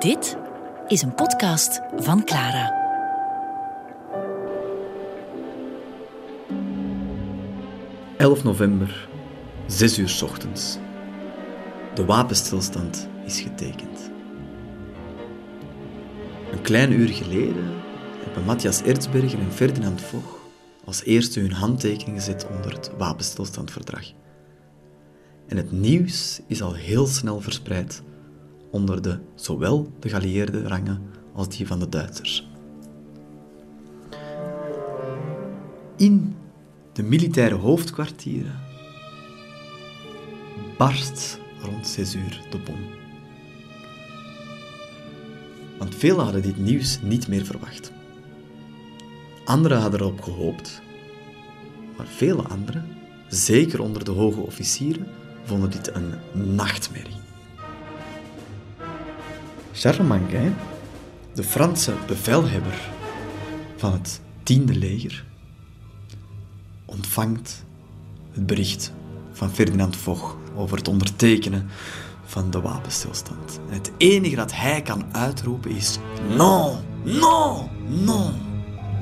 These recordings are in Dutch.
Dit is een podcast van Clara. ...11 november, 6 uur 's ochtends. De wapenstilstand is getekend. Een klein uur geleden hebben Matthias Erzberger en Ferdinand Voch als eerste hun handtekening gezet onder het wapenstilstandverdrag. En het nieuws is al heel snel verspreid onder de, zowel de geallieerde rangen als die van de Duitsers. In de militaire hoofdkwartieren barst rond 6 uur de bom. Want velen hadden dit nieuws niet meer verwacht. Anderen hadden erop gehoopt, maar vele anderen, zeker onder de hoge officieren, vonden dit een nachtmerrie. Charles Manguin, de Franse bevelhebber van het tiende leger, ontvangt het bericht van Ferdinand Foch over het ondertekenen van de wapenstilstand. En het enige dat hij kan uitroepen is: Non, non, non.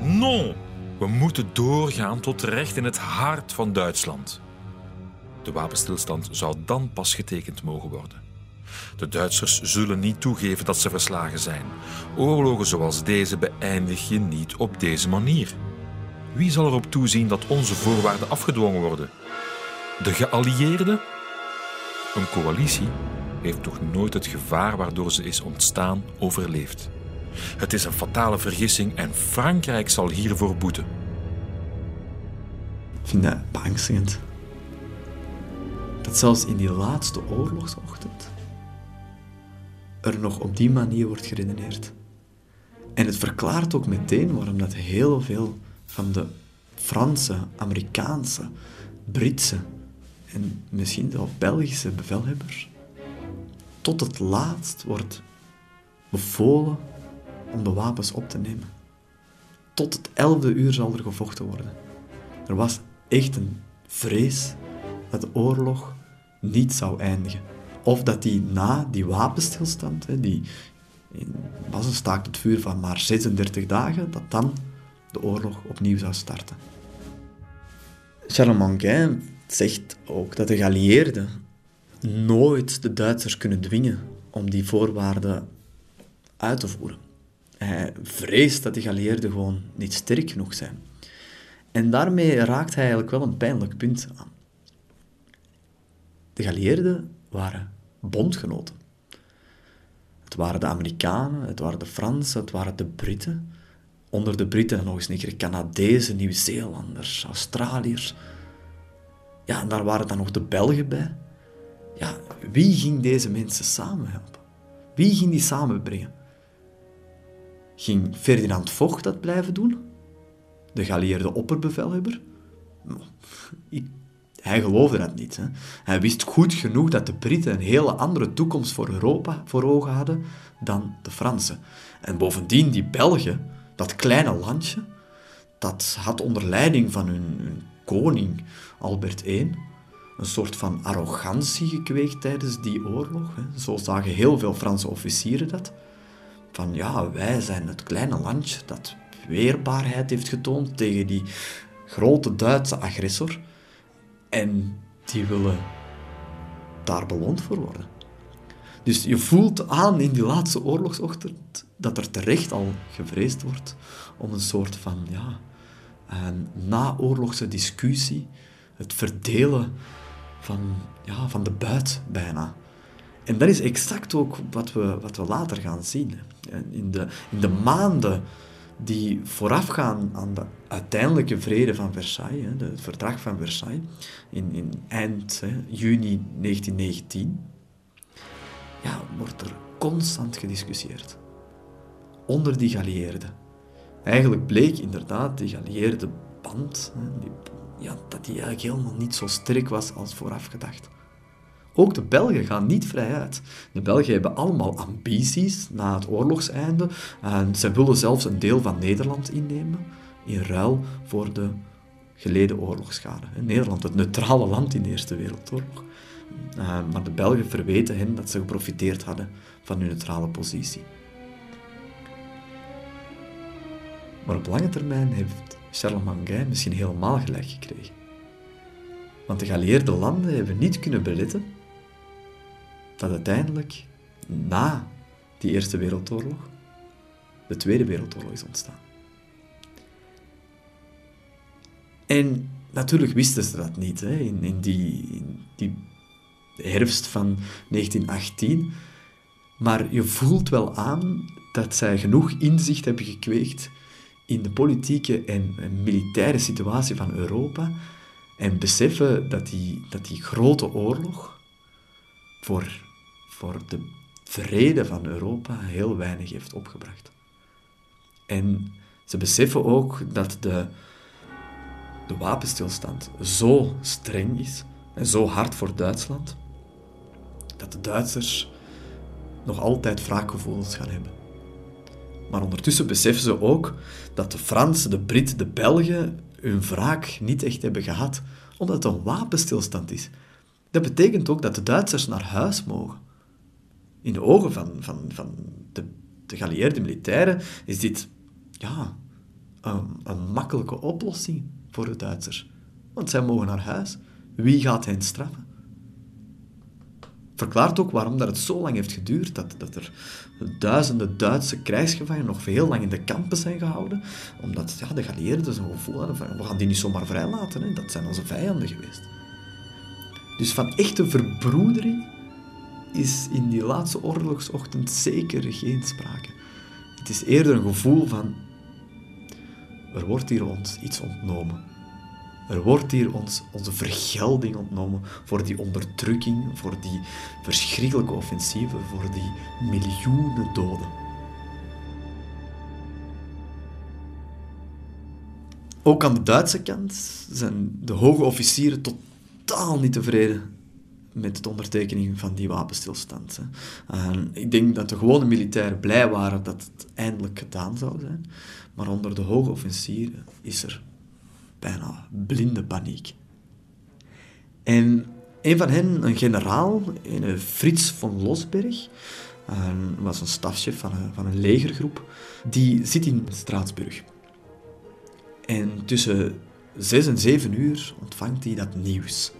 Non, we moeten doorgaan tot recht in het hart van Duitsland. De wapenstilstand zou dan pas getekend mogen worden. De Duitsers zullen niet toegeven dat ze verslagen zijn. Oorlogen zoals deze beëindig je niet op deze manier. Wie zal erop toezien dat onze voorwaarden afgedwongen worden? De geallieerden? Een coalitie heeft toch nooit het gevaar waardoor ze is ontstaan overleefd. Het is een fatale vergissing en Frankrijk zal hiervoor boeten. Ik vind dat beangstigend. Dat zelfs in die laatste oorlogsochtend er nog op die manier wordt geredeneerd. En het verklaart ook meteen waarom dat heel veel van de Franse, Amerikaanse, Britse en misschien zelfs Belgische bevelhebbers tot het laatst wordt bevolen om de wapens op te nemen. Tot het elfde uur zal er gevochten worden. Er was echt een vrees dat de oorlog niet zou eindigen. Of dat die na die wapenstilstand, die was een staakt het vuur van maar 36 dagen, dat dan de oorlog opnieuw zou starten. Charles Manguin zegt ook dat de geallieerden nooit de Duitsers kunnen dwingen om die voorwaarden uit te voeren. Hij vreest dat de geallieerden gewoon niet sterk genoeg zijn. En daarmee raakt hij eigenlijk wel een pijnlijk punt aan. De geallieerden waren bondgenoten. Het waren de Amerikanen, het waren de Fransen, het waren de Britten. Onder de Britten nog eens een keer Canadezen, Nieuw-Zeelanders, Australiërs. Ja, en daar waren dan nog de Belgen bij. Ja, wie ging deze mensen samenhelpen? Wie ging die samenbrengen? Ging Ferdinand Vocht dat blijven doen? De geallieerde opperbevelhebber? Ik, hij geloofde dat niet. Hè. Hij wist goed genoeg dat de Britten een hele andere toekomst voor Europa voor ogen hadden dan de Fransen. En bovendien, die Belgen, dat kleine landje, dat had onder leiding van hun, koning Albert I een soort van arrogantie gekweekt tijdens die oorlog. Hè. Zo zagen heel veel Franse officieren dat. Van ja, wij zijn het kleine landje dat weerbaarheid heeft getoond tegen die grote Duitse agressor. En die willen daar beloond voor worden. Dus je voelt aan in die laatste oorlogsochtend dat er terecht al gevreesd wordt om een soort van ja, een naoorlogse discussie, het verdelen van, ja, van de buit bijna. En dat is exact ook wat we, wat we later gaan zien. In de, in de maanden die voorafgaan aan de uiteindelijke vrede van Versailles, het verdrag van Versailles, in, in eind hè, juni 1919, ja, wordt er constant gediscussieerd. Onder die geallieerden. Eigenlijk bleek inderdaad die geallieerde band, die, ja, dat die eigenlijk helemaal niet zo sterk was als vooraf gedacht. Ook de Belgen gaan niet vrij uit. De Belgen hebben allemaal ambities na het oorlogseinde. En ze willen zelfs een deel van Nederland innemen in ruil voor de geleden oorlogsschade. Nederland, het neutrale land in de Eerste Wereldoorlog. Uh, maar de Belgen verweten hen dat ze geprofiteerd hadden van hun neutrale positie. Maar op lange termijn heeft Charlemagne misschien helemaal gelijk gekregen. Want de geallieerde landen hebben niet kunnen beletten dat uiteindelijk na die Eerste Wereldoorlog de Tweede Wereldoorlog is ontstaan. En natuurlijk wisten ze dat niet hè, in, die, die herfst van 1918. Maar je voelt wel aan dat zij genoeg inzicht hebben gekweekt in de politieke en, militaire situatie van Europa en beseffen dat die, dat die grote oorlog voor, voor de vrede van Europa heel weinig heeft opgebracht. En ze beseffen ook dat de, de wapenstilstand zo streng is en zo hard voor Duitsland, dat de Duitsers nog altijd wraakgevoelens gaan hebben. Maar ondertussen beseffen ze ook dat de Fransen, de Britten, de Belgen hun wraak niet echt hebben gehad, omdat het een wapenstilstand is. Dat betekent ook dat de Duitsers naar huis mogen. In de ogen van, van, van de, de militairen is dit ja, een, een makkelijke oplossing voor de Duitsers. Want zij mogen naar huis. Wie gaat hen straffen? Verklaart ook waarom dat het zo lang heeft geduurd dat, dat er duizenden Duitse krijgsgevangenen nog heel lang in de kampen zijn gehouden. Omdat ja, de geallieerden zo'n gevoel hadden van we gaan die niet zomaar vrijlaten. Hè. Dat zijn onze vijanden geweest. Dus van echte verbroedering is in die laatste oorlogsochtend zeker geen sprake. Het is eerder een gevoel van er wordt hier ons iets ontnomen. Er wordt hier ons onze vergelding ontnomen voor die onderdrukking, voor die verschrikkelijke offensieven, voor die miljoenen doden. Ook aan de Duitse kant zijn de hoge officieren totaal niet tevreden met de ondertekening van die wapenstilstand. ik denk dat de gewone militairen blij waren dat het eindelijk gedaan zou zijn. Maar onder de hoge officieren is er bijna blinde paniek. En een van hen, een generaal, een Frits von Losberg, was een stafchef van een, van een legergroep, die zit in Straatsburg. En tussen zes en zeven uur ontvangt hij dat nieuws.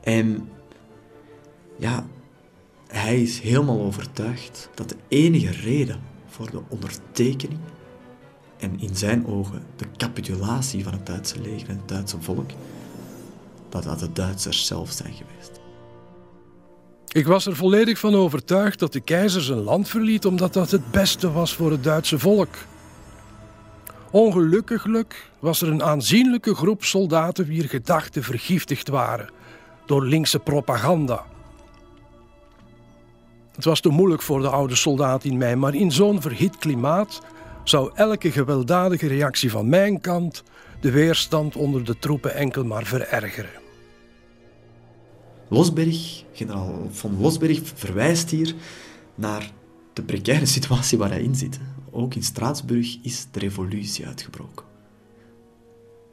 En ja, hij is helemaal overtuigd dat de enige reden voor de ondertekening en in zijn ogen de capitulatie van het Duitse leger en het Duitse volk, dat dat de Duitsers zelf zijn geweest. Ik was er volledig van overtuigd dat de keizer zijn land verliet omdat dat het beste was voor het Duitse volk. Ongelukkiglijk was er een aanzienlijke groep soldaten wier gedachten vergiftigd waren door linkse propaganda. Het was te moeilijk voor de oude soldaat in mij, maar in zo'n verhit klimaat zou elke gewelddadige reactie van mijn kant de weerstand onder de troepen enkel maar verergeren. Losberg, generaal von Losberg, verwijst hier naar de precaire situatie waar hij in zit. Ook in Straatsburg is de revolutie uitgebroken.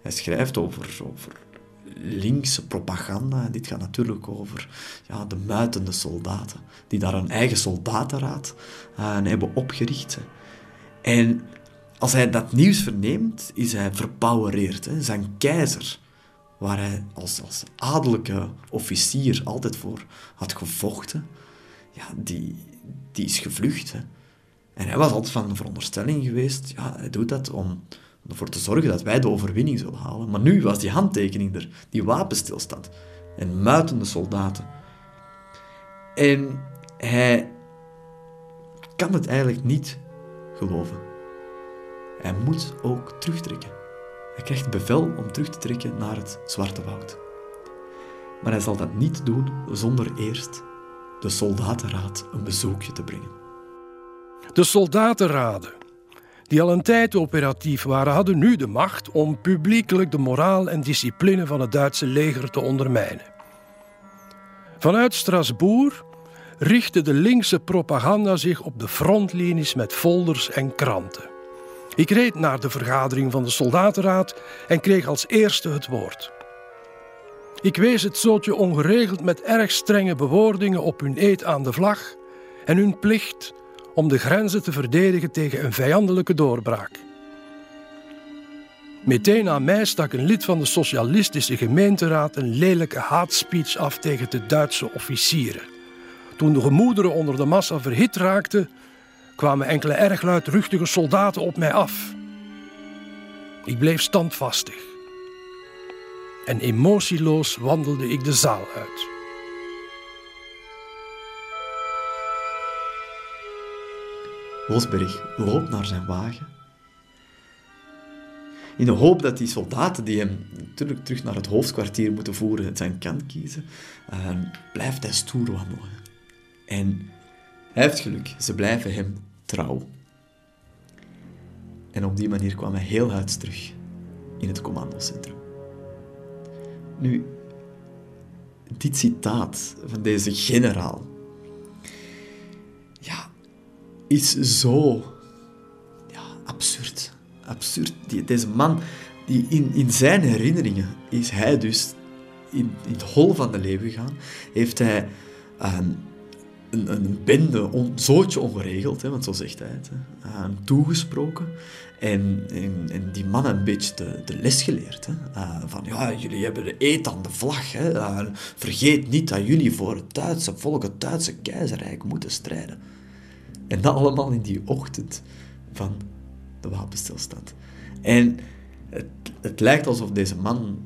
Hij schrijft over, over linkse propaganda. Dit gaat natuurlijk over ja, de muitende soldaten, die daar een eigen soldatenraad uh, hebben opgericht. En als hij dat nieuws verneemt, is hij verpowereerd. Hè. Zijn keizer, waar hij als, als adellijke officier altijd voor had gevochten, ja, die, die is gevlucht. Hè. En hij was altijd van de veronderstelling geweest, ja, hij doet dat om ervoor te zorgen dat wij de overwinning zullen halen. Maar nu was die handtekening er, die wapenstilstand en muitende soldaten. En hij kan het eigenlijk niet geloven. Hij moet ook terugtrekken. Hij krijgt bevel om terug te trekken naar het Zwarte Woud. Maar hij zal dat niet doen zonder eerst de soldatenraad een bezoekje te brengen. De soldatenraden, die al een tijd operatief waren, hadden nu de macht om publiekelijk de moraal en discipline van het Duitse leger te ondermijnen. Vanuit Strasbourg richtte de linkse propaganda zich op de frontlinies met folders en kranten. Ik reed naar de vergadering van de soldatenraad en kreeg als eerste het woord. Ik wees het zootje ongeregeld met erg strenge bewoordingen op hun eed aan de vlag en hun plicht om de grenzen te verdedigen tegen een vijandelijke doorbraak. Meteen aan mij stak een lid van de socialistische gemeenteraad een lelijke haatspeech af tegen de Duitse officieren. Toen de gemoederen onder de massa verhit raakten, kwamen enkele erg luidruchtige soldaten op mij af. Ik bleef standvastig. En emotieloos wandelde ik de zaal uit. Losberg loopt naar zijn wagen. In de hoop dat die soldaten die hem terug naar het hoofdkwartier moeten voeren, het zijn kant kiezen, uh, blijft hij stoer wandelen. En hij heeft geluk, ze blijven hem trouw. En op die manier kwam hij heel huids terug in het commandocentrum. Nu, dit citaat van deze generaal is zo ja, absurd. Absurd. Die, deze man, die in, in zijn herinneringen is hij dus in, in het hol van de leeuw gegaan. Heeft hij um, een, een bende, on, zootje ongeregeld, hè, want zo zegt hij het, hè, aan toegesproken. En, en, en, die man een beetje de, de les geleerd. Hè. Uh, van ja, jullie hebben de eet aan de vlag. Hè. Uh, vergeet niet dat jullie voor het Duitse volk, het Duitse keizerrijk moeten strijden. En dat allemaal in die ochtend van de wapenstilstand. En het, het lijkt alsof deze man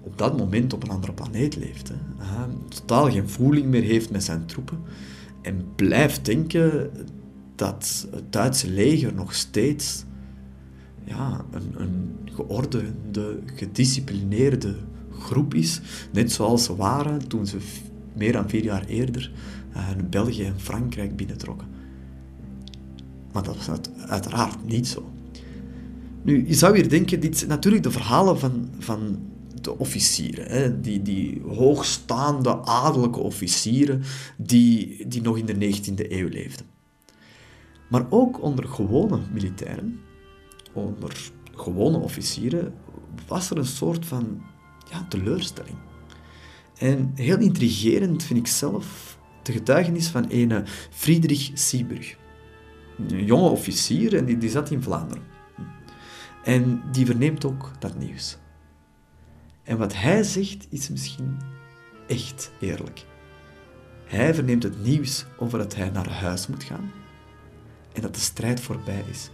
op dat moment op een andere planeet leeft. Hè. Totaal geen voeling meer heeft met zijn troepen. En blijft denken dat het Duitse leger nog steeds ja, een, een geordende, gedisciplineerde groep is. Net zoals ze waren toen ze meer dan vier jaar eerder uh, België en Frankrijk binnentrokken. Maar dat was uiteraard niet zo. Nu, je zou hier denken, dit zijn natuurlijk de verhalen van, van de officieren. Hè? Die, die hoogstaande adellijke officieren die, die nog in de 19e eeuw leefden. Maar ook onder gewone militairen onder gewone officieren was er een soort van ja, teleurstelling. En heel intrigerend vind ik zelf de getuigenis van een Friedrich Sieburg. Een jonge officier en die, zat in Vlaanderen. En die verneemt ook dat nieuws. En wat hij zegt is misschien echt eerlijk. Hij verneemt het nieuws over dat hij naar huis moet gaan en dat de strijd voorbij is.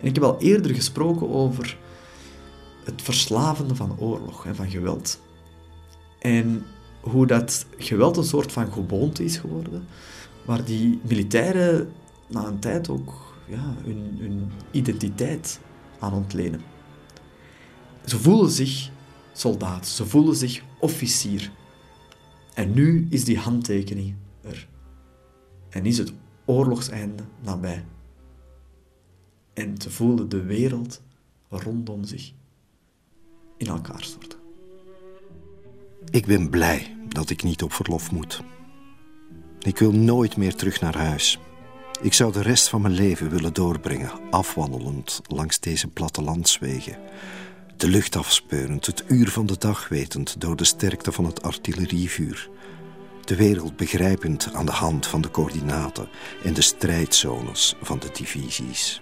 En ik heb al eerder gesproken over het verslavende van oorlog en van geweld. En hoe dat geweld een soort van gewoonte is geworden, waar die militairen na een tijd ook ja, hun, identiteit aan ontlenen. Ze voelen zich soldaat, ze voelen zich officier. En nu is die handtekening er. En is het oorlogseinde nabij en te voelen de wereld rondom zich in elkaar storten. Ik ben blij dat ik niet op verlof moet. Ik wil nooit meer terug naar huis. Ik zou de rest van mijn leven willen doorbrengen, afwandelend langs deze plattelandswegen. De lucht afspeurend, het uur van de dag wetend door de sterkte van het artillerievuur. De wereld begrijpend aan de hand van de coördinaten en de strijdzones van de divisies.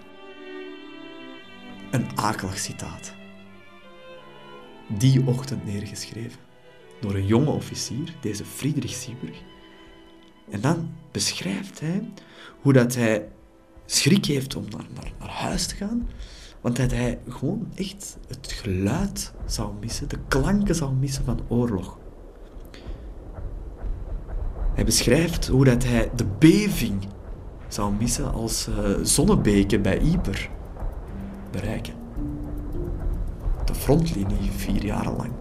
Een akelig citaat. Die ochtend neergeschreven door een jonge officier, deze Friedrich Sieberg. En dan beschrijft hij hoe dat hij schrik heeft om naar, naar, huis te gaan, want dat hij gewoon echt het geluid zou missen, de klanken zou missen van oorlog. Hij beschrijft hoe dat hij de beving zou missen als uh, zonnebeken bij Yper bereiken. De frontlinie vier jaren lang.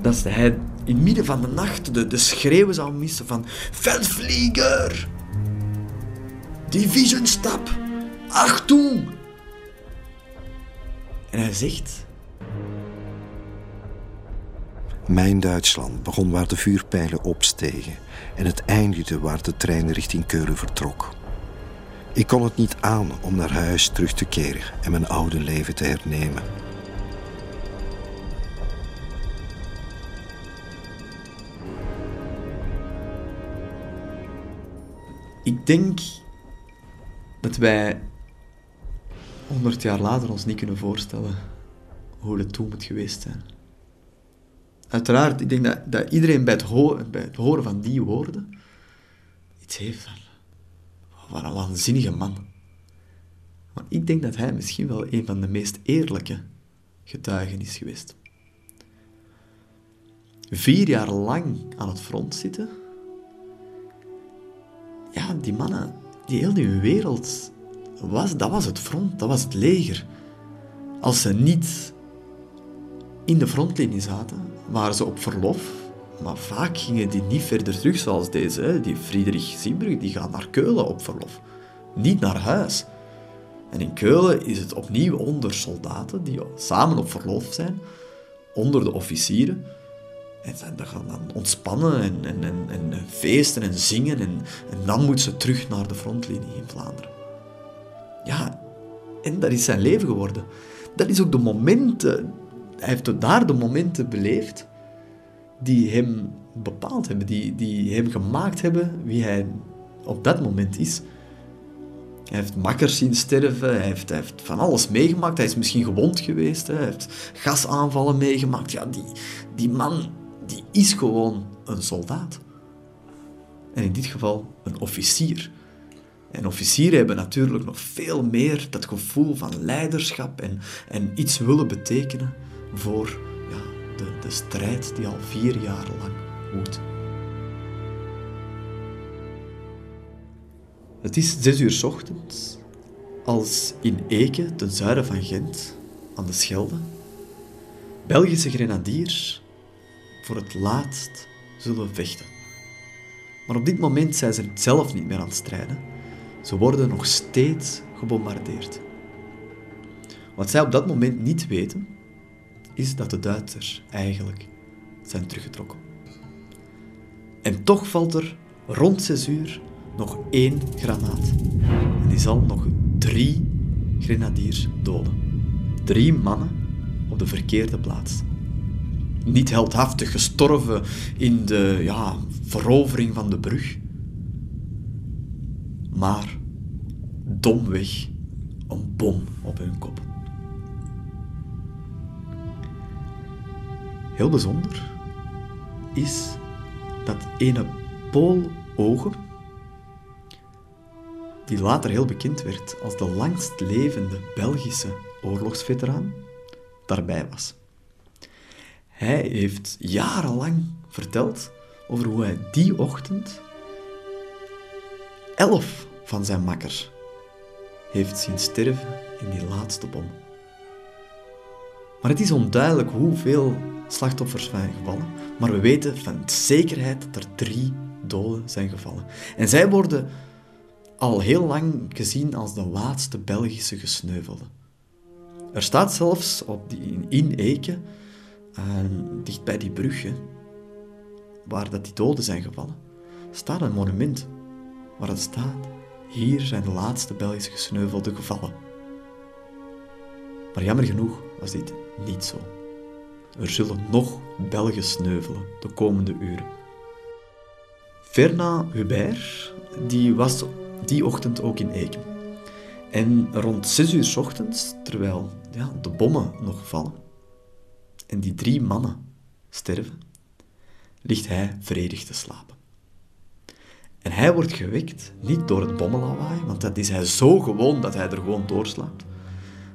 Dat hij in midden van de nacht de, de schreeuwen zou missen van Veldvlieger! Divisionstap! Achtung! En hij zegt... Mijn Duitsland begon waar de vuurpijlen opstegen en het eindigde waar de trein richting Keulen vertrok. Ik kon het niet aan om naar huis terug te keren en mijn oude leven te hernemen. Ik denk dat wij 100 jaar later ons niet kunnen voorstellen hoe het toen moet geweest zijn. Uiteraard, ik denk dat, dat iedereen bij het, horen, van die woorden iets heeft van... Wat een waanzinnige man. Maar ik denk dat hij misschien wel een van de meest eerlijke getuigen is geweest. Vier jaar lang aan het front zitten. Ja, die mannen, die heel die wereld, was, dat was het front, dat was het leger. Als ze niet in de frontlinie zaten, waren ze op verlof. Maar vaak gingen die niet verder terug zoals deze. Die Friedrich Siebrug, die gaat naar Keulen op verlof. Niet naar huis. En in Keulen is het opnieuw onder soldaten die samen op verlof zijn, onder de officieren. En ze gaan dan ontspannen en, en, en, en feesten en zingen. En, dan moeten ze terug naar de frontlinie in Vlaanderen. Ja, en dat is zijn leven geworden. Dat is ook de momenten, hij heeft daar de momenten beleefd die hem bepaald hebben, die, die hem gemaakt hebben wie hij op dat moment is. Hij heeft makkers zien sterven, hij heeft, hij heeft van alles meegemaakt. Hij is misschien gewond geweest, hij heeft gasaanvallen meegemaakt. Ja, die, die man die is gewoon een soldaat. En in dit geval een officier. En officieren hebben natuurlijk nog veel meer dat gevoel van leiderschap en, en iets willen betekenen voor ja, de, de strijd die al vier jaar lang woedt. Het is zes uur ochtends als in Eke, ten zuiden van Gent, aan de Schelde, Belgische grenadiers voor het laatst zullen vechten. Maar op dit moment zijn ze zelf niet meer aan het strijden. Ze worden nog steeds gebombardeerd. Wat zij op dat moment niet weten, is dat de Duitsers eigenlijk zijn teruggetrokken. En toch valt er rond zes uur nog één granaat. En die zal nog drie grenadiers doden. Drie mannen op de verkeerde plaats. Niet heldhaftig gestorven in de ja, verovering van de brug, maar domweg een bom op hun kop. Heel bijzonder is dat ene Paul Ogen, die later heel bekend werd als de langst levende Belgische oorlogsveteraan, daarbij was. Hij heeft jarenlang verteld over hoe hij die ochtend elf van zijn makkers heeft zien sterven in die laatste bom. Maar het is onduidelijk hoeveel slachtoffers zijn gevallen, maar we weten van zekerheid dat er drie doden zijn gevallen. En zij worden al heel lang gezien als de laatste Belgische gesneuvelden. Er staat zelfs op die, in Eke, uh, dicht bij die brug, waar dat die doden zijn gevallen, staat een monument waar het staat: hier zijn de laatste Belgische gesneuvelden gevallen. Maar jammer genoeg was dit niet zo. Er zullen nog Belgen sneuvelen de komende uren. Fernand Hubert die was die ochtend ook in Eken. En rond zes uur s ochtends, terwijl ja, de bommen nog vallen en die drie mannen sterven, ligt hij vredig te slapen. En hij wordt gewekt niet door het bommenlawaai, want dat is hij zo gewoon dat hij er gewoon doorslaapt,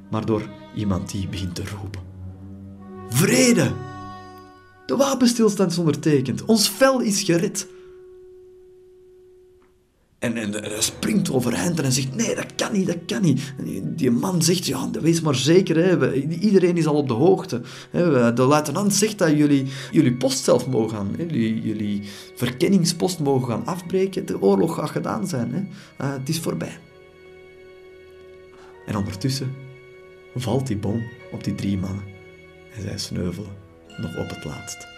maar door iemand die begint te roepen. Vrede! De wapenstilstand is ondertekend. Ons vel is gered. En, en, hij springt overeind en zegt, nee, dat kan niet, dat kan niet. Die man zegt, ja, wees maar zeker, hè, iedereen is al op de hoogte. De luitenant zegt dat jullie jullie post zelf mogen gaan, jullie, jullie verkenningspost mogen gaan afbreken. De oorlog gaat gedaan zijn. Hè. Uh, het is voorbij. En ondertussen valt die bom op die drie mannen. En zij sneuvelen nog op het laatst.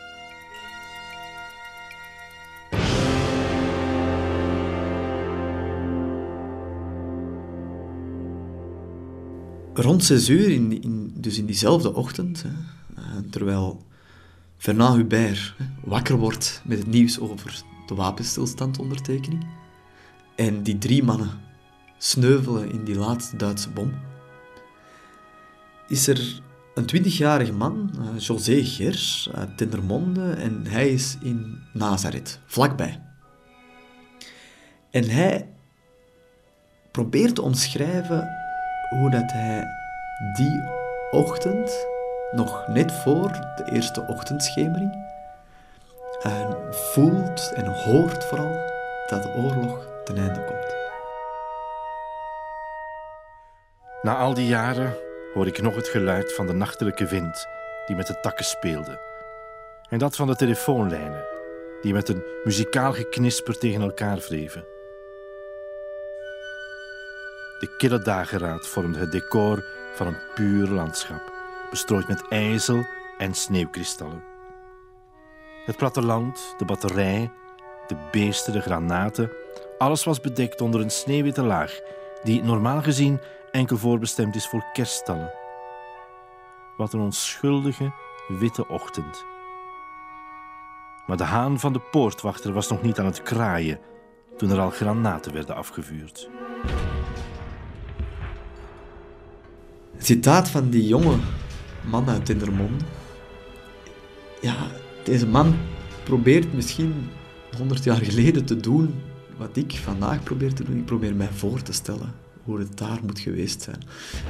Rond zes uur, in, dus in diezelfde ochtend, hè, eh, terwijl Fernand Hubert hè, wakker wordt met het nieuws over de wapenstilstandondertekening, En die drie mannen sneuvelen in die laatste Duitse bom. Is er een twintigjarige man, uh, José Gers, uit Tendermonde, en hij is in Nazareth, vlakbij. En hij probeert te omschrijven hoe dat hij die ochtend, nog net voor de eerste ochtendschemering, en voelt en hoort vooral dat de oorlog ten einde komt. Na al die jaren hoor ik nog het geluid van de nachtelijke wind die met de takken speelde. En dat van de telefoonlijnen die met een muzikaal geknisper tegen elkaar wreven. De kille dageraad vormde het decor van een puur landschap, bestrooid met ijzel en sneeuwkristallen. Het platteland, de batterij, de beesten, de granaten, alles was bedekt onder een sneeuwwitte laag, die normaal gezien enkel voorbestemd is voor kerststallen. Wat een onschuldige, witte ochtend. Maar de haan van de poortwachter was nog niet aan het kraaien toen er al granaten werden afgevuurd. Citaat van die jonge man uit Tindermonde. Ja, deze man probeert misschien 100 jaar geleden te doen wat ik vandaag probeer te doen. Ik probeer mij voor te stellen hoe het daar moet geweest zijn.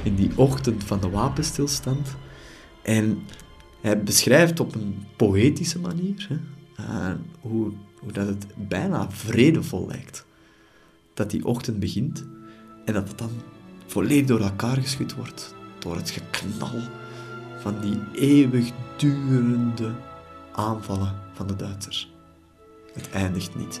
In die ochtend van de wapenstilstand. En hij beschrijft op een poëtische manier hè, uh, hoe, hoe dat het bijna vredevol lijkt. Dat die ochtend begint en dat het dan volledig door elkaar geschud wordt door het geknal van die eeuwigdurende aanvallen van de Duitsers. Het eindigt niet.